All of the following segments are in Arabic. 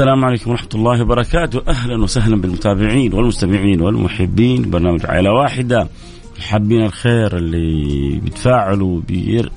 السلام عليكم ورحمة الله وبركاته. أهلا وسهلا بالمتابعين والمستمعين والمحبين. برنامج عائلة واحدة. حابين الخير اللي بيتفاعلوا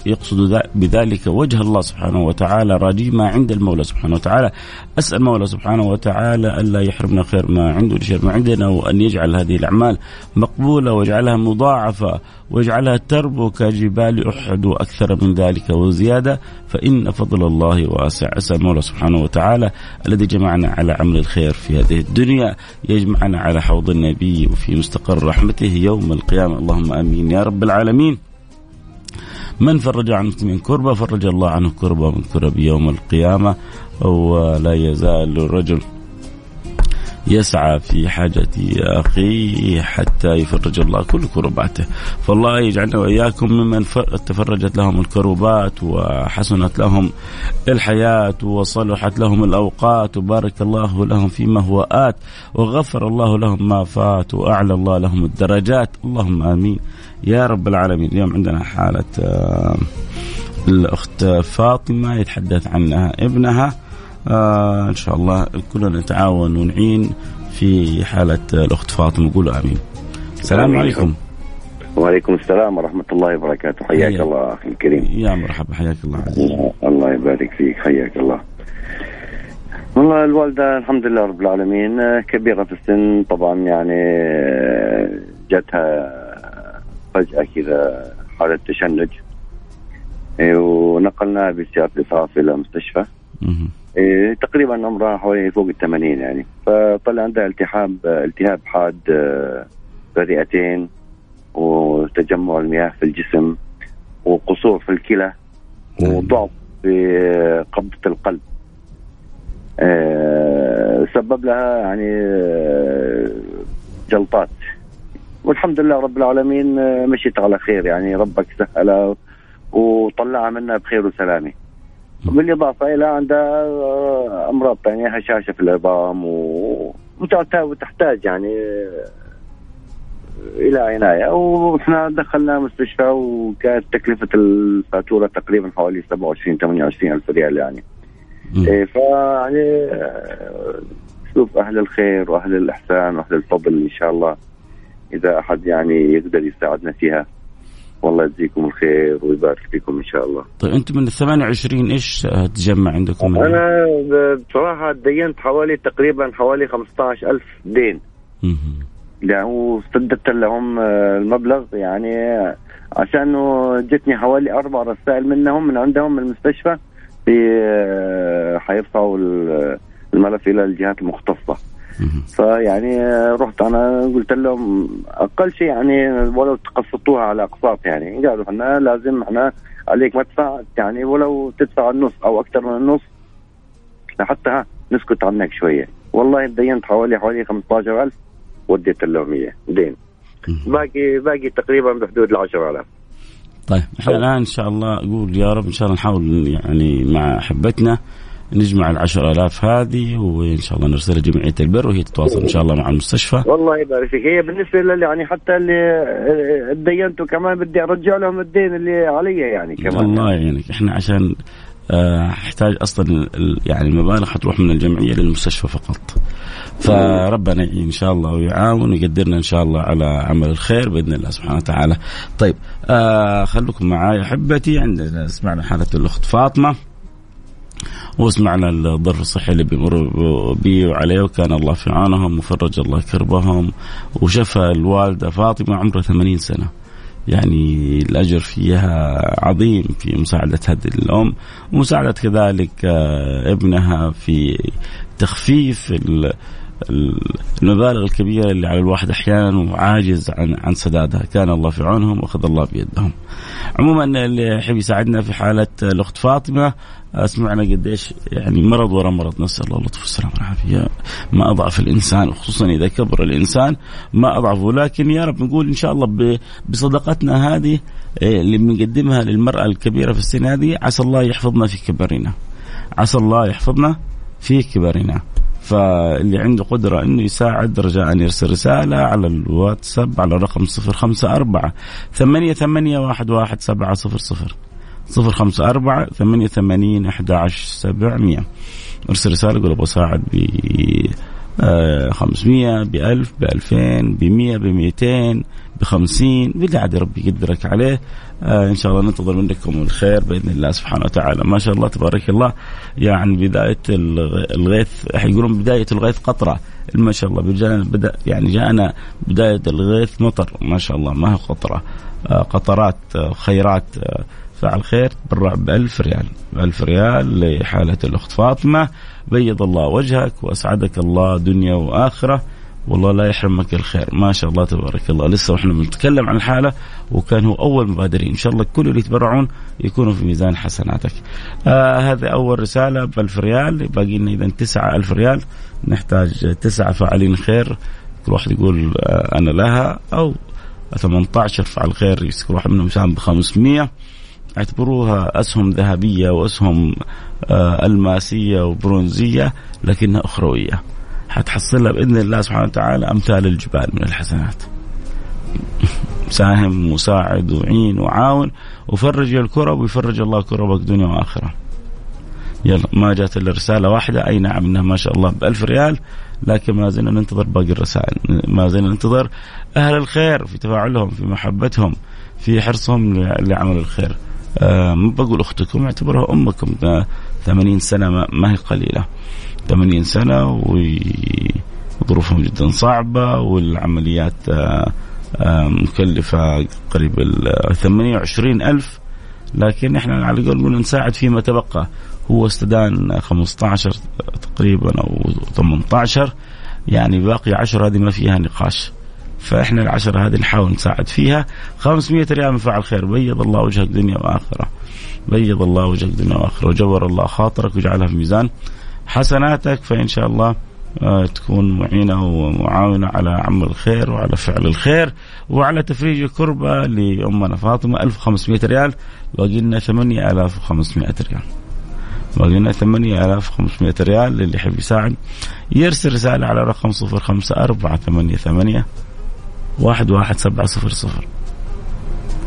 يقصدوا بذلك وجه الله سبحانه وتعالى راجين ما عند المولى سبحانه وتعالى. أسأل المولى سبحانه وتعالى ألا يحرمنا خير ما عنده لشر ما عندنا وأن يجعل هذه الأعمال مقبولة ويجعلها مضاعفة ويجعلها تربو كجبال أحد وأكثر من ذلك وزيادة. فإن فضل الله واسع. أسأل المولى سبحانه وتعالى الذي جمعنا على عمل الخير في هذه الدنيا يجمعنا على حوض النبي وفي مستقر رحمته يوم القيامة. اللهم آمين. يا رب العالمين. من فرج عن المسلمين كربة فرج الله عنه كربة من كرب يوم القيامة ولا يزال الرجل يسعى في حاجة أخيه حتى يفرج الله كل كرباته. فالله يجعلنا وإياكم ممن تفرجت لهم الكربات وحسنت لهم الحياة وصلحت لهم الأوقات. وبارك الله لهم فيما هو آت وغفر الله لهم ما فات وأعلى الله لهم الدرجات. اللهم آمين. يا رب العالمين. اليوم عندنا حالة آه، الأخت فاطمة يتحدث عنها ابنها. آه إن شاء الله كلنا نتعاون ونعين في حالة الأخت فاطمة. قولوا آمين. السلام عليكم. وعليكم السلام ورحمة الله وبركاته. حياك الله أخي الكريم. يا مرحبا حياك الله. عزيز الله يبارك فيك حياك الله. والله الوالدة الحمد لله رب العالمين كبيرة في السن. طبعا يعني جاتها فجأة كذا حالة تشنج. ونقلناها بسيارة إسعاف إلى مستشفى. إيه تقريبا عمرها حوالي فوق ال 80 يعني. فطلع عندها التهاب التهاب حاد برئتين وتجمع المياه في الجسم وقصور في الكلى وضعف في قبضة القلب. أه سبب لها يعني جلطات. والحمد لله رب العالمين مشيت على خير يعني ربك سهلها وطلعها منا بخير وسلامة. بالإضافة إلى عندها آه، أمراض ثانية هشاشة في العظام وتحتاج يعني آه، إلى عناية. وإحنا دخلنا مستشفى وكانت تكلفة الفاتورة تقريبا حوالي 27 28 ألف ريال يعني. إيه فيعني آه، شوف أهل الخير وأهل الإحسان وأهل الفضل إن شاء الله إذا أحد يعني يقدر يساعدنا فيها. والله يجزيكم الخير ويبارك فيكم إن شاء الله. طيب أنتم من ال 28 إيش تجمع عندكم؟ أنا بصراحة دينت حوالي تقريبا حوالي 15000 دين. يعني وسددت لهم آه، المبلغ يعني عشان جتني حوالي أربع رسائل منهم من عندهم من المستشفى في آه، حيرفعوا الملف إلى الجهات المختصة. فيعني رحت أنا قلت لهم أقل شيء يعني ولو تقسطوها على أقساط يعني. قالوا إحنا لازم إحنا عليك ما تدفع يعني ولو تدفع النص أو أكثر من النص لحتى نسكت عنك شوية. والله دينت حوالي حوالي 15000 وديت لهم إياه. دين. باقي باقي تقريبا بحدود ال 10000 طيب إحنا الآن إن شاء الله أقول يا رب إن شاء الله نحاول يعني مع أحبتنا نجمع العشر آلاف هذه وإن شاء الله نرسلها جمعية البر وهي تتواصل إن شاء الله مع المستشفى. والله يبارك فيك. هي بالنسبة لي يعني حتى اللي تدينته كمان بدي أرجع لهم الدين اللي علي يعني كمان. الله يعينك إحنا عشان احتاج أصلا يعني المبالغ حتروح من الجمعية للمستشفى فقط. فربنا إن شاء الله ويعاون ويقدرنا إن شاء الله على عمل الخير بإذن الله سبحانه وتعالى. طيب آه خلوكم معي أحبتي عندنا سمعنا حالة الأخت فاطمة. وسمعنا الظرف الصحي اللي بيمر به وعليه وكان الله في عونهم وفرج الله كربهم وشفى الوالدة فاطمة عمرها 80 سنة. يعني الأجر فيها عظيم في مساعدة هذه الأم ومساعدة كذلك آه، ابنها في تخفيف المبالغ الكبيرة اللي على الواحد أحيانا وعاجز عن عن سدادها، كان الله في عونهم وأخذ الله بيدهم. عموما اللي يحب يساعدنا في حالة الأخت فاطمة سمعنا قديش يعني مرض ورا مرض. نسأل الله اللطف والسلامة والعافية. ما أضعف الإنسان وخصوصا إذا كبر الإنسان ما أضعفه. لكن يا رب نقول إن شاء الله بصدقتنا هذه إيه، اللي بنقدمها للمرأة الكبيرة في السن هذه عسى الله يحفظنا في كبرنا. عسى الله يحفظنا في كبرنا. فاللي عنده قدرة أنه يساعد رجاء أن يرسل رسالة على الواتساب على الرقم صفر خمسة أربعة ثمانية ثمانية واحد واحد سبعة صفر صفر. صفر خمسة أربعة ثمانية ثمانين أحد عشر سبعمية. ارسل رسالة قول أبغى أساعد ب 500 ب 1000 ب 2000 ب 100 ب 200 ب 50 باللي عاد ربي يقدرك عليه. آه إن شاء الله ننتظر منكم الخير بإذن الله سبحانه وتعالى. ما شاء الله تبارك الله. يعني بداية الغيث يقولون بداية الغيث قطرة. ما شاء الله بدأ يعني جاءنا بداية الغيث مطر. ما شاء الله ما هو قطرة. آه قطرات آه خيرات آه فعل خير تبرع بألف ريال. بألف ريال لحالة الأخت فاطمة. بيض الله وجهك وأسعدك الله دنيا وآخرة. والله لا يحرمك الخير. ما شاء الله تبارك الله. لسه وإحنا بنتكلم عن الحالة وكان هو أول مبادرين. إن شاء الله كل اللي يتبرعون يكونوا في ميزان حسناتك. آه هذه أول رسالة ب 1000 ريال. باقي لنا اذا 9000 ريال. نحتاج تسعة فاعلين خير. كل واحد يقول آه أنا لها. أو 18 فعل خير. كل واحد منهم ساهم ب 500 اعتبروها أسهم ذهبية وأسهم آه، ألماسية وبرونزية لكنها أخروية. حتحصلها بإذن الله سبحانه وتعالى أمثال الجبال من الحسنات. ساهم مساعد وعين وعاون وفرج الكرب ويفرج الله كربك دنيا وآخرة. يلا ما جات إلا رسالة واحدة. أي نعم إنها ما شاء الله بألف ريال. لكن ما زلنا ننتظر باقي الرسائل. ما زلنا ننتظر أهل الخير في تفاعلهم في محبتهم في حرصهم لعمل الخير. آه بقول أختكم اعتبرها أمكم 80 سنة ما هي قليلة. 80 سنة وظروفهم جدا صعبة والعمليات آه آه مكلفة قريب ال 28 ألف. لكن إحنا على الأقل نساعد فيما تبقى. هو استدان 15 تقريبا أو 18 يعني باقي 10 هذه ما فيها نقاش. فإحنا العشرة هذه نحاول نساعد فيها. 500 ريال من فعل خير. بيض الله وجهك دنيا وآخرة. بيض الله وجهك دنيا وآخرة. وجبر الله خاطرك وجعلها في ميزان. حسناتك فإن شاء الله آه، تكون معينة ومعاونة على عمل الخير وعلى فعل الخير وعلى تفريج الكربة لأمنا فاطمة 1500 ريال. باقي لنا 8500 ريال. باقي لنا 8500 ريال للي يحب يساعد. يرسل رسالة على رقم 05488 واحد واحد سبعة صفر صفر.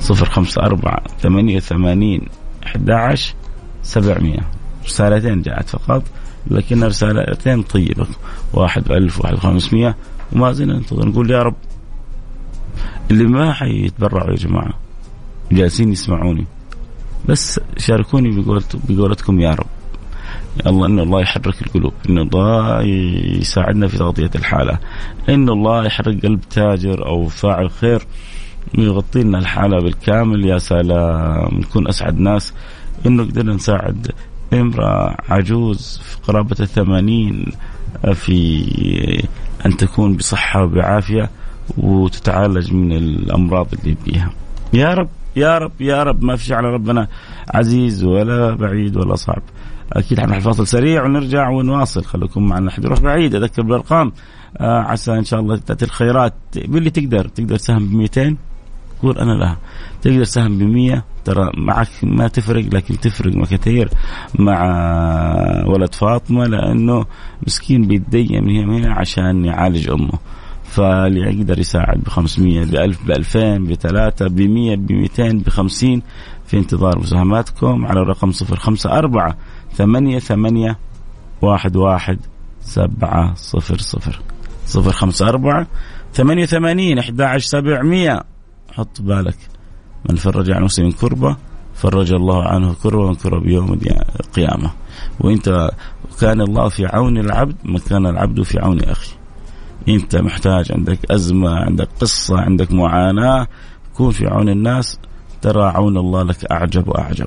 صفر خمسة أربعة ثمانية ثمانين أحد عشر سبعمية. رسالتين جاءت فقط. لكن رسالتين طيبة. واحد بألف واحد بخمسمية وما زلنا ننتظر. نقول يا رب اللي ما حيتبرعوا يا جماعة جالسين يسمعوني. بس شاركوني بقولتكم يا رب. الله إن الله يحرك القلوب. إن الله يساعدنا في تغطية الحالة. إن الله يحرك قلب تاجر أو فاعل خير. ويغطي لنا الحالة بالكامل. يا سلام. نكون أسعد ناس. إنه قدرنا نساعد امرأة عجوز في قرابة الثمانين في أن تكون بصحة وبعافية وتتعالج من الأمراض اللي بيها يا رب يا رب يا رب ما في على ربنا عزيز ولا بعيد ولا صعب. أكيد حنروح فاصل سريع ونرجع ونواصل. خليكم معنا حد يروح بعيد أذكر بالأرقام. آه عسى إن شاء الله تأتي الخيرات. باللي تقدر تقدر تساهم ب 200 قول أنا لها. تقدر تساهم ب 100 ترى معك ما تفرق لكن تفرق كثير مع ولد فاطمة لأنه مسكين بيتدين من هنا عشان يعالج أمه. فاللي يقدر يساعد ب 500 ب 1000 ب 2000 ب 3 ب 100 ب 200 ب 50 في انتظار مساهماتكم على الرقم صفر خمسة أربعة ثمانية ثمانية واحد واحد سبعة صفر صفر. صفر خمسة أربعة ثمانية ثمانين أحد عشر سبعمية. حط بالك. من فرج عن مسلم كربة فرج الله عنه كربة من كرب يوم القيامة. وانت كان الله في عون العبد ما كان العبد في عون أخي. انت محتاج عندك أزمة عندك قصة عندك معاناة كون في عون الناس ترى عون الله لك أعجب وأعجب.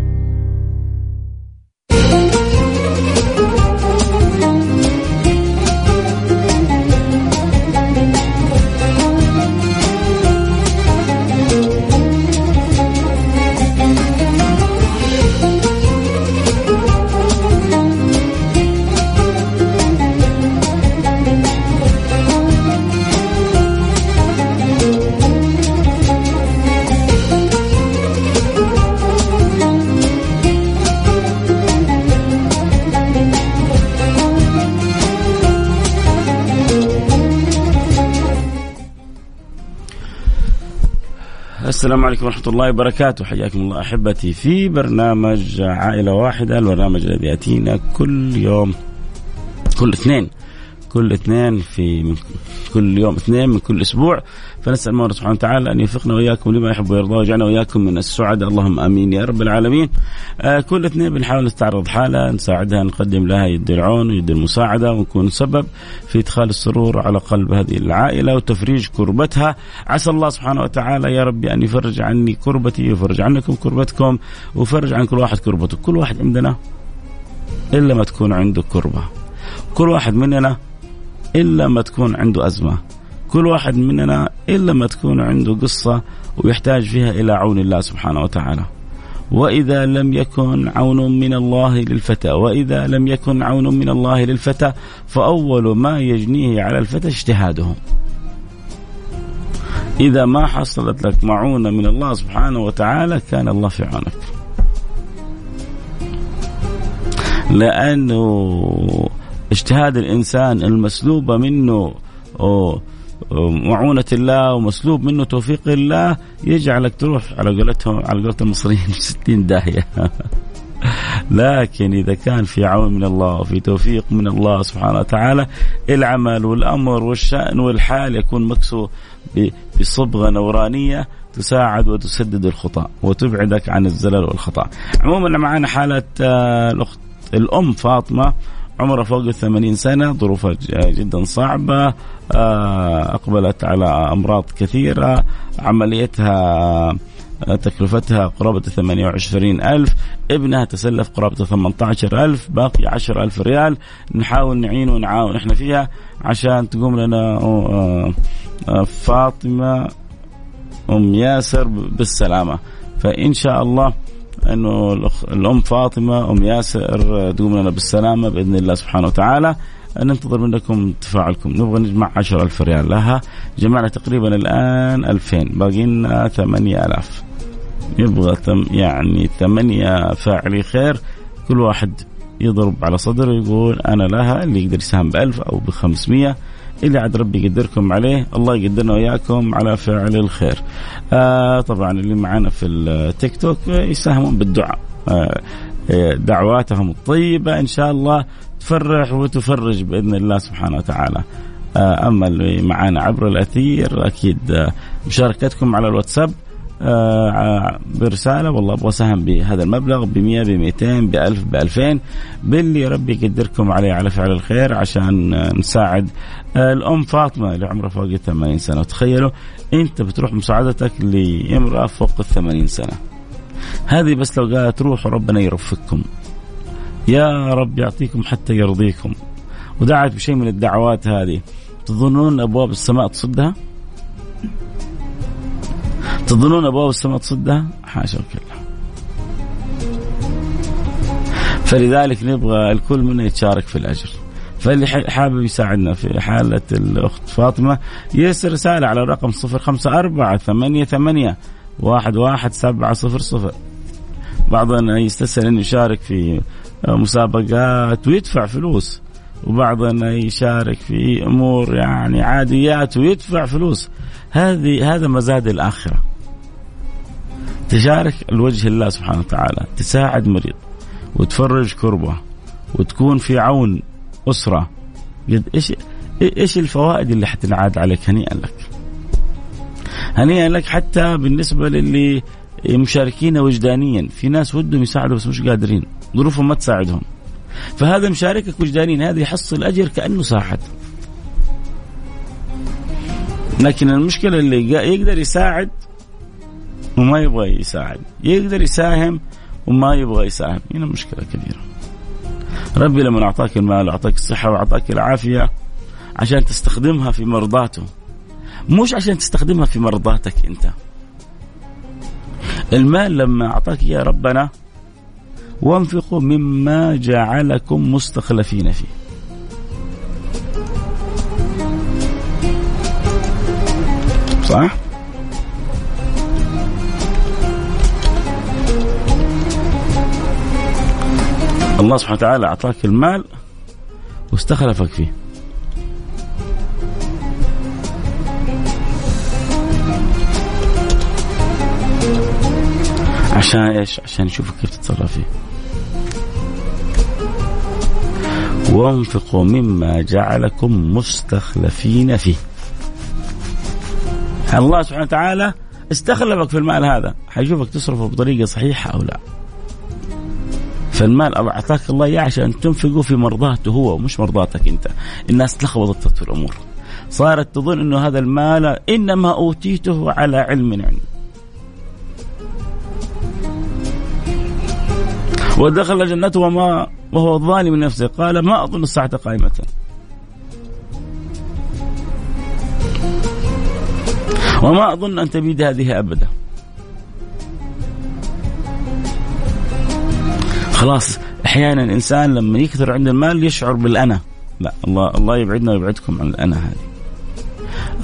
السلام عليكم ورحمة الله وبركاته. حياكم الله أحبتي في برنامج عائلة واحدة البرنامج الذي يأتينا كل يوم كل اثنين كل اثنين في كل يوم اثنين من كل أسبوع. فنسأل الله سبحانه وتعالى أن يوفقنا وإياكم لما يحب ويرضى ويجعلنا وإياكم من السعداء. اللهم آمين يا رب العالمين. آه كل اثنين بنحاول نستعرض حالة نساعدها نقدم لها يد العون ويد المساعدة ونكون سبب في إدخال السرور على قلب هذه العائلة وتفريج كربتها. عسى الله سبحانه وتعالى يا ربي أن يفرج عني كربتي ويفرج عنكم كربتكم ويفرج عن كل واحد كربته. كل واحد عندنا إلا ما تكون عنده كربة. كل واحد مننا إلا ما تكون عنده أزمة. كل واحد مننا الا ما تكون عنده قصة ويحتاج فيها إلى عون الله سبحانه وتعالى. وإذا لم يكن عون من الله للفتى وإذا لم يكن عون من الله للفتى فأول ما يجنيه على الفتى اجتهاده. إذا ما حصلت لك معونة من الله سبحانه وتعالى كان الله في عونك. لأنه اجتهاد الإنسان المسلوبه منه معونة الله ومسلوب منه توفيق الله يجعلك تروح على قولتهم على قولة المصريين 60 داهية. لكن إذا كان في عون من الله وفي توفيق من الله سبحانه وتعالى العمل والأمر والشأن والحال يكون مكسو بصبغة نورانية تساعد وتسدد الخطأ وتبعدك عن الزلل والخطأ. عموما معنا حالة آه، الأخت الأم فاطمة عمرها فوق الثمانين سنة ظروفها جدا صعبة آه، أقبلت على أمراض كثيرة عمليتها آه، تكلفتها قرابة 28 ألف ابنها تسلف قرابة 18 ألف باقي 10 ألف ريال نحاول نعين ونعاون إحنا فيها عشان تقوم لنا آه، فاطمة أم ياسر بالسلامة. فإن شاء الله انه الأم فاطمة أم ياسر تقوم لنا بالسلامة بإذن الله سبحانه وتعالى. ننتظر منكم تفاعلكم نبغى نجمع 10000 ريال لها. جمعنا تقريبا الآن 2000 باقي لنا 8000 يبغى يعني ثمانية فاعلي خير. كل واحد يضرب على صدره يقول أنا لها اللي يقدر يساهم بألف أو بخمسمية. اللي عاد ربي يقدركم عليه. الله يقدرنا وياكم على فعل الخير. آه طبعا اللي معنا في التيك توك يساهمون بالدعاء. آه, آه، دعواتهم الطيبة إن شاء الله تفرح وتفرج بإذن الله سبحانه وتعالى. آه أما اللي معنا عبر الأثير أكيد مشاركتكم على الواتساب. آه برسالة والله أبغى اساهم بهذا المبلغ ب 100 ب 200 ب 1000 ب 2000 باللي ربي يقدركم عليه على فعل الخير عشان نساعد آه الأم فاطمة اللي عمرها فوق ال 80 سنة. وتخيلوا أنت بتروح مساعدتك لامرأة فوق ال 80 سنة. هذه بس لو قالت روحوا ربنا يرفقكم. يا رب يعطيكم حتى يرضيكم. ودعت بشيء من الدعوات هذه. تظنون أبواب السماء تصدها؟ تظنون أبواب السماء تصدها؟ حاشا وكلا. فلذلك نبغى الكل منا يتشارك في الأجر. فاللي حابب يساعدنا في حالة الأخت فاطمة يرسل رسالة على الرقم صفر خمسة أربعة ثمانية ثمانية واحد واحد سبعة صفر صفر بعضنا يستسهل أن يشارك في مسابقات ويدفع فلوس وبعضنا يشارك في أمور يعني عاديات ويدفع فلوس هذه هذا مزاد الآخرة تشارك لوجه الله سبحانه وتعالى تساعد مريض وتفرج كربة وتكون في عون أسرة. قد إيش إيش الفوائد اللي حتنعاد عليك هنيئا لك؟ هنيئا لك حتى بالنسبة للي مشاركين وجدانيا. في ناس ودهم يساعدوا بس مش قادرين ظروفهم ما تساعدهم. فهذا مشاركك وجدانيا هذا يحصل اجر كأنه ساعد لكن المشكلة اللي يقدر يساعد وما يبغى يساعد. يقدر يساهم وما يبغى يساهم. هنا مشكلة كبيرة. ربي لما أعطاك المال واعطاك الصحة وأعطاك العافية عشان تستخدمها في مرضاته. مش عشان تستخدمها في مرضاتك أنت. المال لما أعطاك اياه ربنا وانفقوا مما جعلكم مستخلفين فيه. صح؟ الله سبحانه وتعالى أعطاك المال واستخلفك فيه عشان إيش؟ عشان يشوفك كيف تتصرف فيه. وانفقوا مما جعلكم مستخلفين فيه. الله سبحانه وتعالى استخلفك في المال هذا، حيشوفك تصرفه بطريقة صحيحة أو لا. فالمال اعطاك الله اياه عشان تنفقه في مرضاته هو مش مرضاتك أنت. الناس تلخبطت في الأمور. صارت تظن إنه هذا المال إنما أوتيته على علم عندي. ودخل جنته وما وهو ظالم لنفسه قال ما أظن الساعة قائمة وما أظن أن تبيد هذه أبدا خلاص أحيانا الإنسان لما يكثر عند المال يشعر بالأنا. لا الله الله يبعدنا ويبعدكم عن الأنا هذه.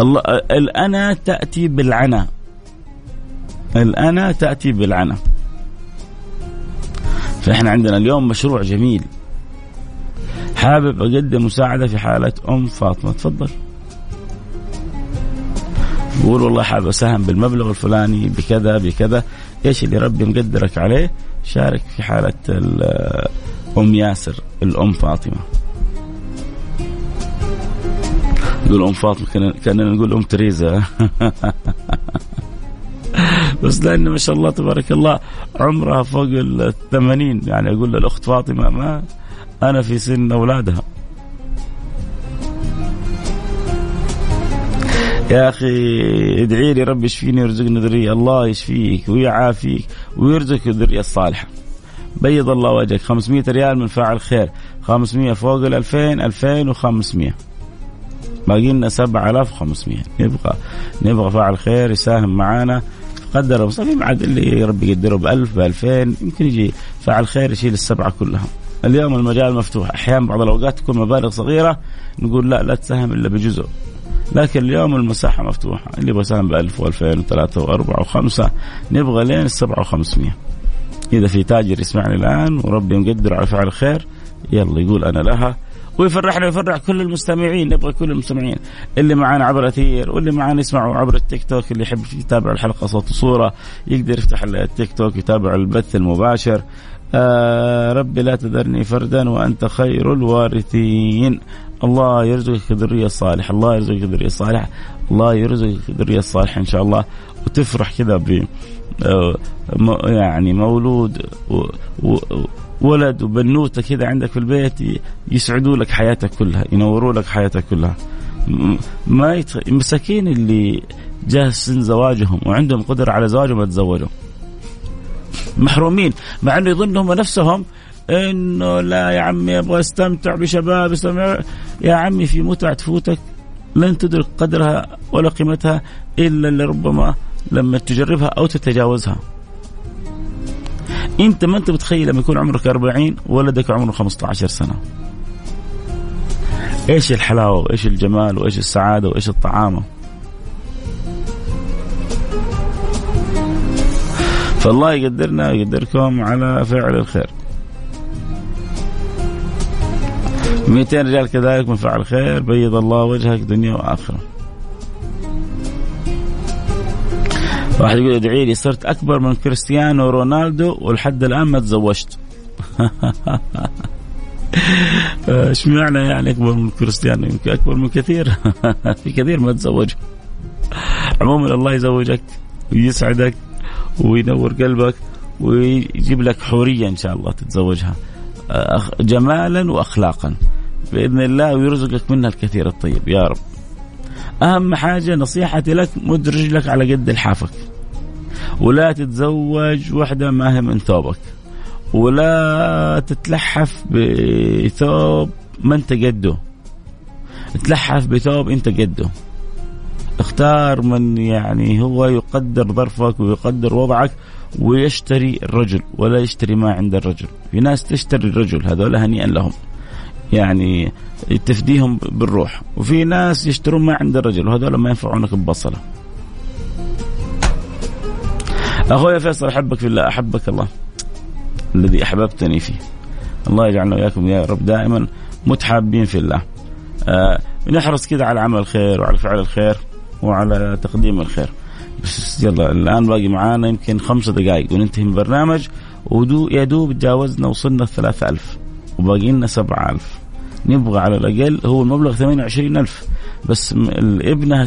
الله الأنا تأتي بالعنا. الأنا تأتي بالعنا. فإحنا عندنا اليوم مشروع جميل. حابب أقدم مساعدة في حالة أم فاطمة. تفضل. قول والله حابب أساهم بالمبلغ الفلاني بكذا بكذا. إيش اللي ربي مقدرك عليه؟ شارك في حالة أم ياسر الأم فاطمة. نقول أم فاطمة كأننا نقول أم تريزا بس لأن ما شاء الله تبارك الله عمرها فوق الثمانين. يعني أقول للأخت فاطمة ما أنا في سن أولادها. يا أخي ادعي لي ربي يشفيني ويرزقني ذرية. الله يشفيك ويعافيك ويرزقك الذرية الصالحة. بيض الله وجهك. 500 ريال من فاعل خير. 500 فوق ال 2000 2500 باقي لنا 7500 نبغى نبغى فاعل خير يساهم معانا. قدر المصطفى بعد اللي ربي يقدره ب 1000 ب 2000 يمكن يجي فاعل خير يشيل السبعة كلها. اليوم المجال مفتوح. أحيانا بعض الأوقات تكون مبالغ صغيرة نقول لا لا تساهم إلا بجزء. لكن اليوم المساحة مفتوحة. اللي يساهم ب 1000 و2000 و3 و4 و5 نبغى لين ال 7500. إذا في تاجر يسمعني الآن وربي مقدر على فعل خير يلا يقول أنا لها ويفرحنا ويفرح كل المستمعين. نبغى كل المستمعين اللي معانا عبر اثير واللي معانا يسمعوا عبر التيك توك اللي يحب يتابع الحلقة صوت وصورة يقدر يفتح التيك توك يتابع البث المباشر. آه ربي لا تذرني فردا وأنت خير الوارثين. الله يرزقك ذرية صالحة الله يرزقك ذرية صالحة الله يرزقك ذرية صالحة إن شاء الله. وتفرح كذا ب آه، يعني مولود ولد وبنوتة كذا عندك في البيت يسعدوا لك حياتك كلها ينوروا لك حياتك كلها. ما يتخ... مساكين اللي جاه سن زواجهم وعندهم قدرة على زواجهم ما تزوجوا محرومين مع إنه يظنهم نفسهم إنه لا يا عمي أبغى أستمتع بشباب أستمتع. يا عمي في متعة تفوتك لن تدرك قدرها ولا قيمتها إلا لربما لما تجربها أو تتجاوزها. أنت ما أنت متخيل لما يكون عمرك 40 ولدك عمره 15 سنة. إيش الحلاوة وإيش الجمال وإيش السعادة وإيش الطعامة. فالله يقدرنا ويقدركم على فعل الخير. 200 رجال كذلك من فعل خير. بيض الله وجهك دنيا وآخرة. واحد يقول ادعي لي صرت أكبر من كريستيانو رونالدو ولحد الآن ما تزوجت. إيش معنى يعني أكبر من كريستيانو؟ يمكن أكبر من كثير. في كثير ما تزوج. عموما الله يزوجك ويسعدك وينور قلبك ويجيب لك حورية إن شاء الله تتزوجها. جمالا واخلاقا. بإذن الله ويرزقك منها الكثير. الطيب يا رب. أهم حاجة نصيحتي لك مد رجلك على قد لحافك ولا تتزوج وحدة ما هي من ثوبك. ولا تتلحف بثوب ما انت قده. تلحف بثوب انت قده. اختار من يعني هو يقدر ظرفك ويقدر وضعك ويشتري الرجل ولا يشتري ما عند الرجل. في ناس تشتري الرجل هذول هنيئا لهم. يعني تفديهم بالروح. وفي ناس يشترون ما عند الرجل وهذول ما ينفعونك ببصلة. أخوي فيصل أحبك في الله أحبك الله. الذي أحببتني فيه. الله يجعلنا وإياكم يا رب دائما متحابين في الله. آه نحرص كذا على عمل الخير وعلى فعل الخير وعلى تقديم الخير. بس يلا الآن باقي معانا يمكن خمسة دقائق وننتهي من البرنامج ودو يا دوب تجاوزنا وصلنا الثلاثة ألف وباقي لنا سبعة ألف. نبغى على الأقل هو المبلغ ثمانية وعشرين ألف بس ابنها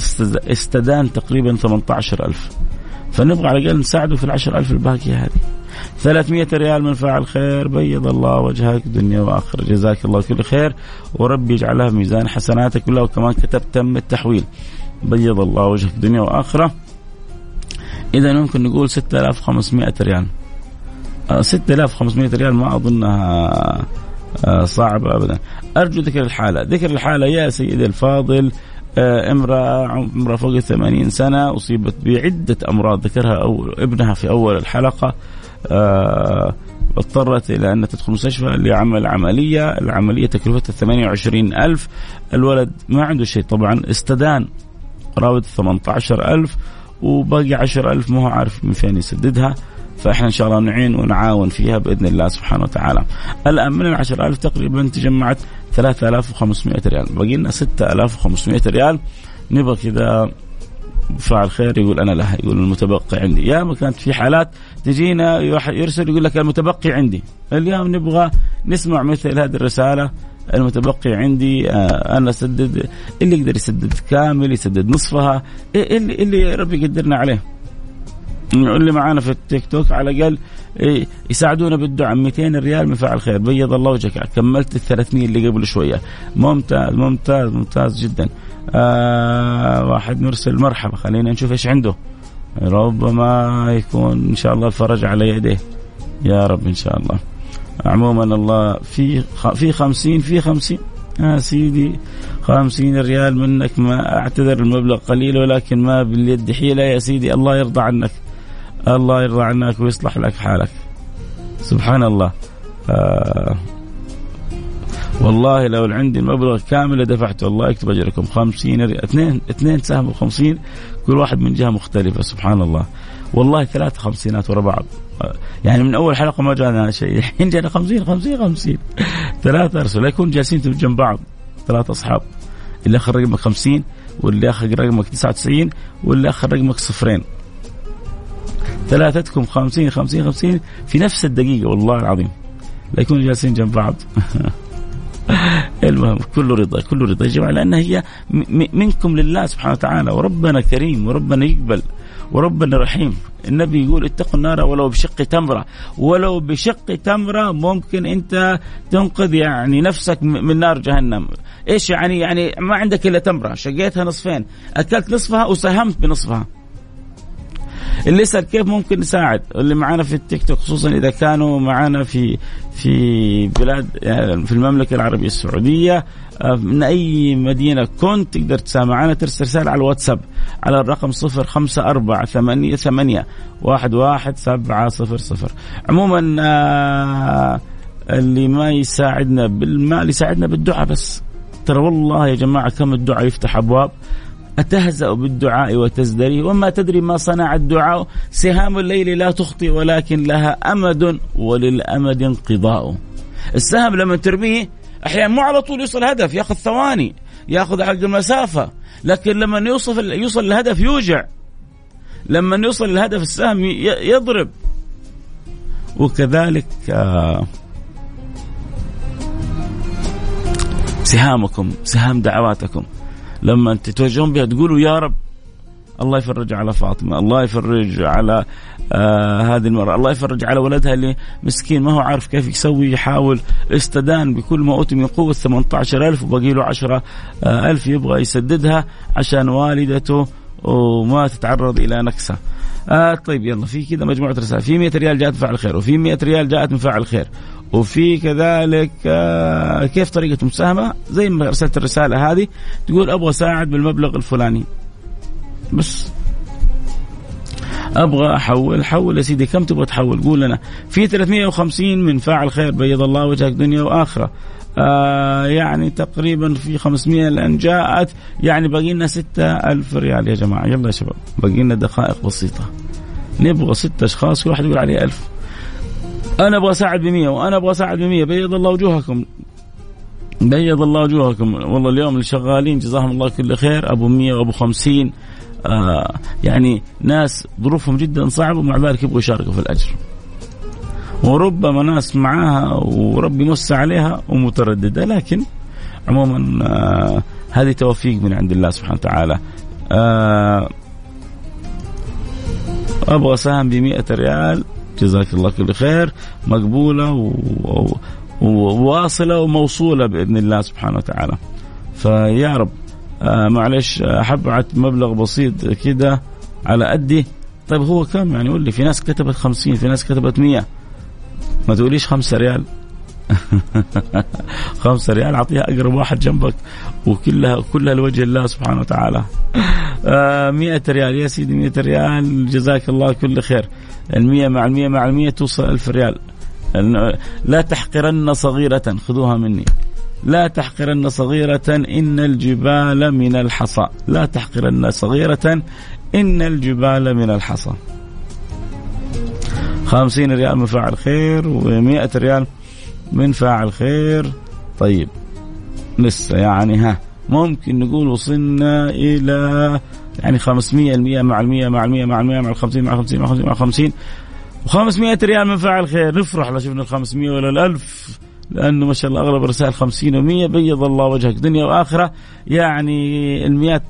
استدان تقريبا 18 ألف. فنبغى على الأقل نساعده في العشر ألف الباقية هذه. 300 ريال من فاعل خير بيض الله وجهك دنيا واخره جزاك الله كل خير. وربي يجعلها في ميزان حسناتك كلها. وكمان كتبت تم التحويل. بيض الله وجهك دنيا واخره إذا ممكن نقول 6500 ريال. 6500 آه، ريال ما أظنها آه، صعبة ابدا. أرجو ذكر الحالة. ذكر الحالة يا سيدي الفاضل آه، امرأة عمرها فوق الثمانين سنة أصيبت بعدة أمراض ذكرها أو ابنها في أول الحلقة. آه، اضطرت إلى أن تدخل المستشفى لعمل عملية. العملية تكلفتها 28 ألف. الولد ما عنده شيء طبعا استدان. قرابة 18 ألف وباقي 10 ألف ما هو عارف من فين يسددها. فإحنا إن شاء الله نعين ونعاون فيها بإذن الله سبحانه وتعالى. الآن من ال 10000 تقريبا تجمعت 3500 ريال، باقي لنا 6500 ريال. نبغى كذا فاعل خير يقول أنا لها يقول المتبقي عندي. يا ما كانت في حالات تجينا يرسل يقول لك المتبقي عندي. اليوم نبغى نسمع مثل هذه الرسالة. المتبقي عندي آه، أنا أسدد اللي يقدر يسدد كامل يسدد نصفها اللي اللي ربي يقدرنا عليه. اللي معانا في التيك توك على الأقل إيه، يساعدونا بالدعم. 200 ريال من فعل خير. بيض الله وجهك. كملت ال 300 اللي قبل شوية. ممتاز ممتاز ممتاز جدا. آه واحد مرسل مرحبا. خلينا نشوف إيش عنده. ربما يكون إن شاء الله الفرج على يديه. يا رب إن شاء الله. عموما الله في في خمسين في خمسين. يا سيدي خمسين ريال منك. ما أعتذر المبلغ قليل ولكن ما باليد حيلة يا سيدي. الله يرضى عنك. الله يرضى عنك ويصلح لك حالك. سبحان الله آه والله لو عندي المبلغ كامل دفعته الله يكتب أجركم. 50 اثنين اثنين ساهموا 50 كل واحد من جهة مختلفة سبحان الله والله ثلاث خمسينات ورا بعض. يعني من أول حلقة ما جانا شيء. الحين جانا 50 50 50 ثلاثة ارسل يكون جالسين جنب بعض. ثلاث أصحاب. اللي آخر رقمك 50 واللي آخر رقمك 99 واللي آخر رقمك صفرين. ثلاثتكم 50 50 50 في نفس الدقيقة والله العظيم. لا يكونوا جالسين جنب بعض. المهم كله رضا كله رضا يا جماعة لأن هي منكم لله سبحانه وتعالى وربنا كريم وربنا يقبل وربنا رحيم. النبي يقول اتقوا النار ولو بشق تمرة. ولو بشق تمرة ممكن أنت تنقذ يعني نفسك من نار جهنم. إيش يعني؟ يعني ما عندك إلا تمرة. شقيتها نصفين. أكلت نصفها وساهمت بنصفها. اللي يسال كيف ممكن نساعد اللي معانا في التيك توك خصوصا إذا كانوا معانا في في بلاد يعني في المملكة العربية السعودية آه، من أي مدينة كنت تقدر تساهم معنا ترسل رسالة على الواتساب على الرقم صفر خمسة أربعة ثمانية ثمانية واحد واحد سبعة صفر صفر. عموما آه اللي ما يساعدنا بالمال يساعدنا بالدعاء بس ترى والله يا جماعة كم الدعاء يفتح أبواب. أتهزأ بالدعاء وتزدري؟ وما تدري ما صنع الدعاء؟ سهام الليل لا تخطئ ولكن لها أمد وللأمد انقضاء. السهم لما ترميه أحيانا مو على طول يوصل هدف ياخذ ثواني ياخذ حق المسافة. لكن لما يوصل يوصل الهدف يوجع. لما يوصل الهدف السهم يضرب. وكذلك آه سهامكم سهام دعواتكم. لما تتوجهون بها تقولوا يا رب الله يفرج على فاطمة، الله يفرج على آه هذه المرأة، الله يفرج على ولدها اللي مسكين ما هو عارف كيف يسوي يحاول استدان بكل ما اوتي من قوة 18000 وبقي له 10000 يبغى يسددها عشان والدته وما تتعرض إلى نكسة. آه طيب يلا في كذا مجموعة رسائل في 100 ريال جاءت من فاعل خير وفي 100 ريال جاءت من فاعل خير وفي كذلك آه كيف طريقة المساهمة؟ زي ما أرسلت الرسالة هذه تقول أبغى أساعد بالمبلغ الفلاني. بس. أبغى أحول حول يا سيدي كم تبغى تحول؟ قول لنا. في 350 من فاعل خير بيض الله وجهك دنيا وآخرة. آه يعني تقريبا في 500 لأن جاءت يعني باقي لنا 6000 ريال يا جماعة. يلا يا شباب باقي لنا دقائق بسيطة. نبغى ست أشخاص كل واحد يقول عليه 1000 أنا أبغى أساعد ب 100 وأنا أبغى أساعد ب 100 بيض الله وجوهكم. بيض الله وجوهكم. والله اليوم اللي شغالين جزاهم الله كل خير. أبو 100 وأبو 50 آه يعني ناس ظروفهم جدا صعبة ومع ذلك يبغوا يشاركوا في الأجر. وربما ناس معاها وربي موسع عليها ومترددة. لكن عموما آه هذه توفيق من عند الله سبحانه وتعالى. آه أبغى سهم ب 100 ريال. جزاك الله كل خير مقبولة وواصله وموصولة بإذن الله سبحانه وتعالى. فيا رب آه معلش حبعت مبلغ بسيط كده على قدي. طيب هو كم يعني؟ قول لي في ناس كتبت خمسين في ناس كتبت مية. ما تقوليش خمسة ريال. خمسة ريال أعطيها أقرب واحد جنبك. وكلها كلها لوجه الله سبحانه وتعالى. آه مئة ريال. يا سيدي مئة ريال. جزاك الله كل خير. المية مع المية مع المية توصل ألف ريال. لا تحقرن صغيرة. خذوها مني. لا تحقرن صغيرة. إن الجبال من الحصى. لا تحقرن صغيرة. إن الجبال من الحصى. خمسين ريال من فاعل خير. ومئة ريال من فاعل خير. طيب لسه يعني ها ممكن نقول وصلنا إلى يعني 500 المية مع المية مع المية مع المية مع الخمسين مع الخمسين مع الخمسين مع الخمسين. و500 ريال من فاعل خير. نفرح لو شفنا ال 500 ولا الألف لأنه ما شاء الله أغلب الرسائل 50 و100 بيض الله وجهك دنيا وآخرة. يعني المئات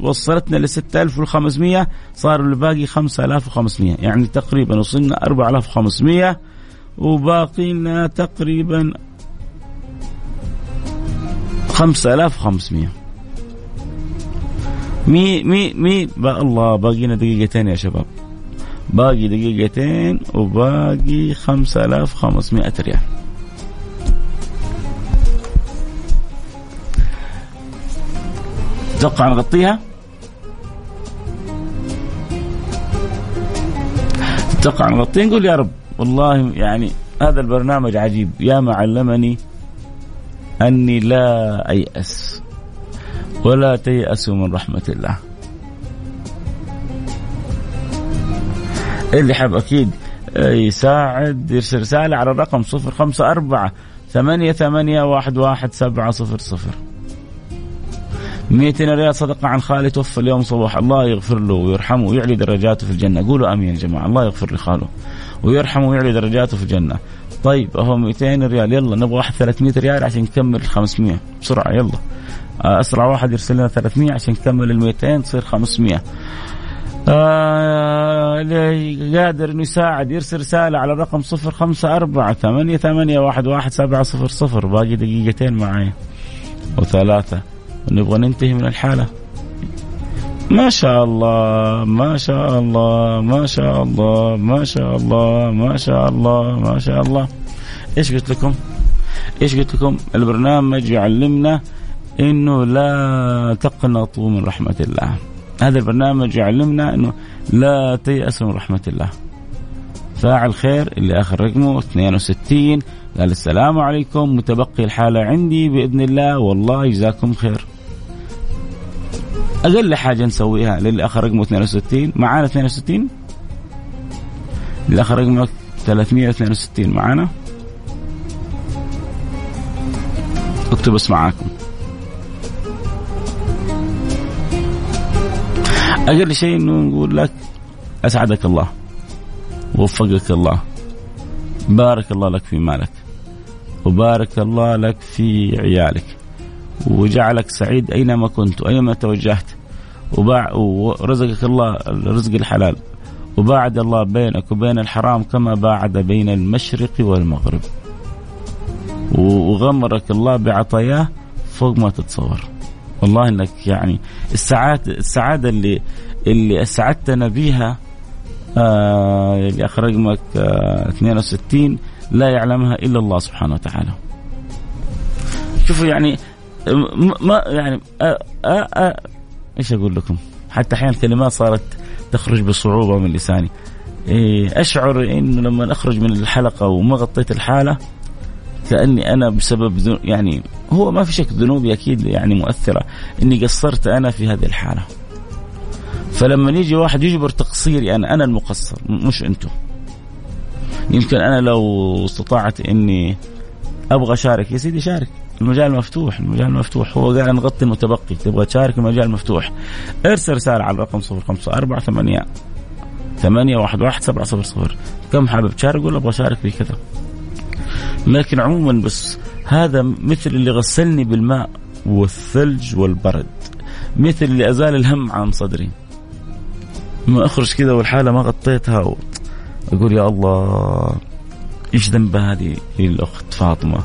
وصلتنا ل 6500 صار الباقي 5500 يعني تقريبا وصلنا 4500 وباقي لنا تقريبا 5500 مي مي مي بقى الله باقي لنا دقيقتين يا شباب. باقي دقيقتين وباقي 5500 ريال. تتوقع نغطيها؟ تتوقع نغطيها نقول يا رب. والله يعني هذا البرنامج عجيب. يا ما علمني أني لا أيأس ولا تيأسوا من رحمة الله. اللي حاب أكيد يساعد يرسل رسالة على الرقم صفر خمسة أربعة ثمانية ثمانية واحد واحد سبعة صفر صفر. 200 ريال صدقة عن خالي توفى اليوم صباح. الله يغفر له ويرحمه ويعلي درجاته في الجنة. قولوا آمين يا جماعة. الله يغفر لخاله. ويرحمه ويعلي درجاته في الجنة. طيب اهو 200 ريال. يلا نبغى واحد 300 ريال عشان نكمل 500 بسرعة يلا. أسرع واحد يرسل لنا 300 عشان نكمل ال 200 تصير 500 آه اللي قادر إنه يساعد يرسل رسالة على الرقم صفر خمسة أربعة ثمانية ثمانية واحد واحد سبعة صفر صفر. باقي دقيقتين معايا. وثلاثة ونبغى ننتهي من الحالة. ما شاء الله ما شاء الله ما شاء الله ما شاء الله ما شاء الله ما شاء الله إيش قلت لكم؟ إيش قلت لكم؟ البرنامج يعلمنا إنه لا تقنطوا من رحمة الله. هذا البرنامج يعلمنا إنه لا تيأسوا من رحمة الله. فاعل خير اللي آخر رقمه 62 قال السلام عليكم متبقي الحالة عندي بإذن الله والله يجزاكم خير. أقل حاجة نسويها للي اخر رقمه 62 معانا 62 اللي اخر رقمه 362 معانا؟ اكتب بس معاكم. أقل شيء إنه نقول لك أسعدك الله ووفقك الله بارك الله لك في مالك وبارك الله لك في عيالك. وجعلك سعيد أينما كنت وأينما توجهت. وباع ورزقك الله الرزق الحلال. وباعد الله بينك وبين الحرام كما باعد بين المشرق والمغرب. وغمرك الله بعطاياه فوق ما تتصور. والله إنك يعني السعاده السعادة اللي اللي أسعدتنا بها آه اللي اخر رقمك آه 62 لا يعلمها إلا الله سبحانه وتعالى. شوفوا يعني ما يعني إيش أقول لكم؟ حتى أحيانا الكلمات صارت تخرج بصعوبة من لساني. إيه أشعر إنه لما أخرج من الحلقة وما غطيت الحالة كأني أنا بسبب يعني هو ما في شك ذنوبي أكيد يعني مؤثرة إني قصرت أنا في هذه الحالة. فلما يجي واحد يجبر تقصيري أنا أنا المقصر مش أنتم. يمكن أنا لو استطعت إني أبغى أشارك يا سيدي شارك المجال مفتوح المجال مفتوح. هو قاعد نغطي المتبقي تبغى تشارك المجال مفتوح. ارسل رسالة على الرقم 054 8 ثمانية واحد واحد سبعة صفر صفر. كم حابب تشارك ولا أبغى أشارك في كذا؟ لكن عموما بس هذا مثل اللي غسلني بالماء والثلج والبرد. مثل اللي أزال الهم عن صدري. ما أخرج كذا والحالة ما غطيتها و... أقول يا الله إيش ذنب هذه الأخت فاطمة؟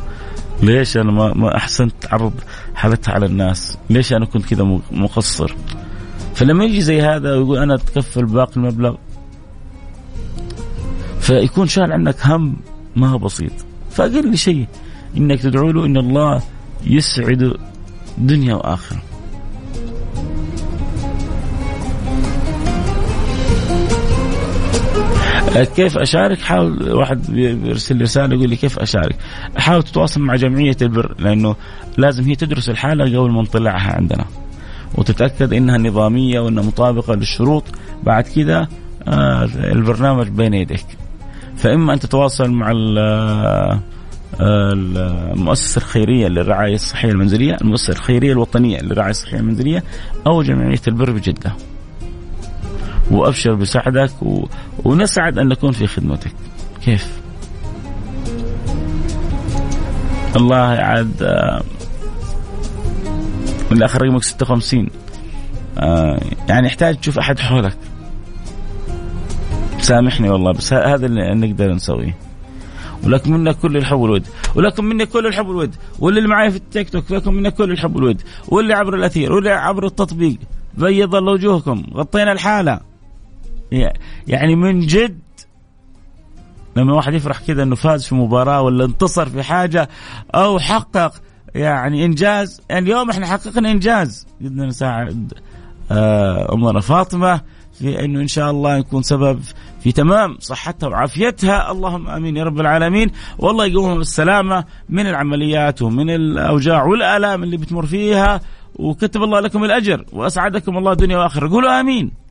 ليش أنا ما ما أحسنت عرض حالتها على الناس؟ ليش أنا كنت كذا مقصر؟ فلما يجي زي هذا ويقول أنا أتكفل باقي المبلغ فيكون شال عنك هم ما هو بسيط فأقل شيء إنك تدعو له إن الله يسعد دنيا وآخرة كيف أشارك؟ حاول واحد بيرسل رسالة يقول لي كيف أشارك؟ حاول تتواصل مع جمعية البر لأنه لازم هي تدرس الحالة قبل ما نطلعها عندنا. وتتأكد إنها نظامية وإنها مطابقة للشروط بعد كذا آه البرنامج بين يديك. فإما أن تتواصل مع آه، المؤسسة الخيرية للرعاية الصحية المنزلية المؤسسة الخيرية الوطنية للرعاية الصحية المنزلية أو جمعية البر بجدة وأبشر بسعدك و... ونسعد أن نكون في خدمتك. كيف؟ الله عاد آه، الآخر رقمك 56 آه يعني يحتاج تشوف أحد حولك. سامحني والله بس هذا اللي نقدر نسويه. ولكم منا كل الحب والود. ولكم منا كل الحب والود. واللي معي في التيك توك لكم منا كل الحب والود. واللي عبر الأثير واللي عبر التطبيق. بيض الله وجوهكم غطينا الحالة. يعني من جد لما واحد يفرح كذا إنه فاز في مباراة ولا انتصر في حاجة أو حقق يعني إنجاز يعني اليوم إحنا حققنا إنجاز. قدرنا نساعد آه، امنا فاطمة في إنه إن شاء الله يكون سبب في تمام صحتها وعافيتها. اللهم آمين يا رب العالمين. والله يقومها بالسلامة من العمليات ومن الأوجاع والآلام اللي بتمر فيها. وكتب الله لكم الأجر وأسعدكم الله دنيا واخره قولوا آمين.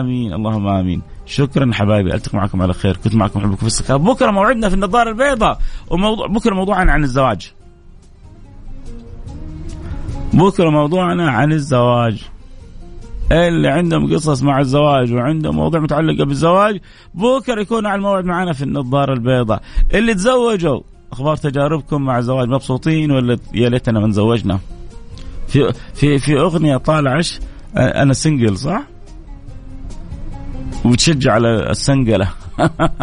آمين. اللهم آمين. شكرا حبايبي. ألتقي معكم على خير. كنت معكم حبكم في السكاب بكرة موعدنا في النظارة البيضاء. وموضوع بكرة موضوعنا عن الزواج. بكرة موضوعنا عن الزواج. اللي عندهم قصص مع الزواج وعندهم موضوع متعلقه بالزواج بكرة يكونوا على الموعد معنا في النظارة البيضاء. اللي تزوجوا أخبار تجاربكم مع الزواج مبسوطين ولا يا ليتنا من زوجنا في في في أغنية طالعش أنا سنجل صح؟ وتشجع على السنقلة.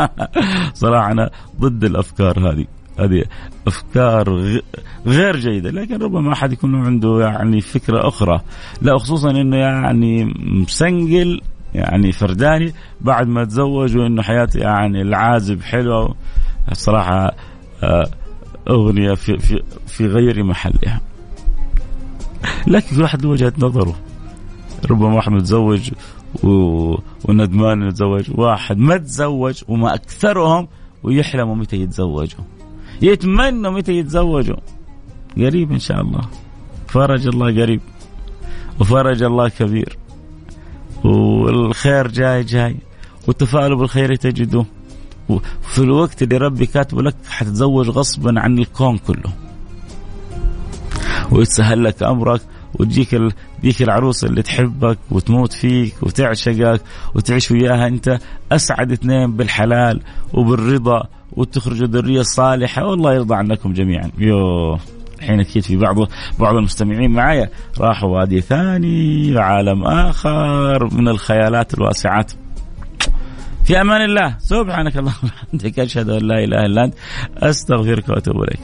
صراحة أنا ضد الأفكار هذه. هذه أفكار غير جيدة لكن ربما أحد يكون عنده يعني فكرة أخرى. لا خصوصا إنه يعني مسنقل يعني فرداني بعد ما تزوج وإنه حياته يعني العازب حلوة. الصراحه آه، أغنية في في في غير محلها. لكن كل واحد له وجهة نظره. ربما واحد متزوج و... وندمان انه يتزوج واحد ما تزوج وما أكثرهم ويحلموا متى يتزوجوا. يتمنوا متى يتزوجوا. قريب إن شاء الله. فرج الله قريب. وفرج الله كبير. والخير جاي جاي. والتفاؤل بالخير تجده. وفي الوقت اللي ربي كاتبه لك حتتزوج غصبا عن الكون كله. ويتسهل لك أمرك. وتجيك ال... ديك اللي تحبك وتموت فيك وتعشقك وتعيش وياها انت اسعد اثنين بالحلال وبالرضا وتخرجوا ذريه صالحه والله يرضى عنكم جميعا. يوه الحين أكيد في بعض بعض المستمعين معايا. راحوا وادي ثاني عالم آخر من الخيالات الواسعات. في أمان الله. سبحانك اللهم وبحمدك أشهد أن لا إله إلا أنت أستغفرك وأتوب إليك.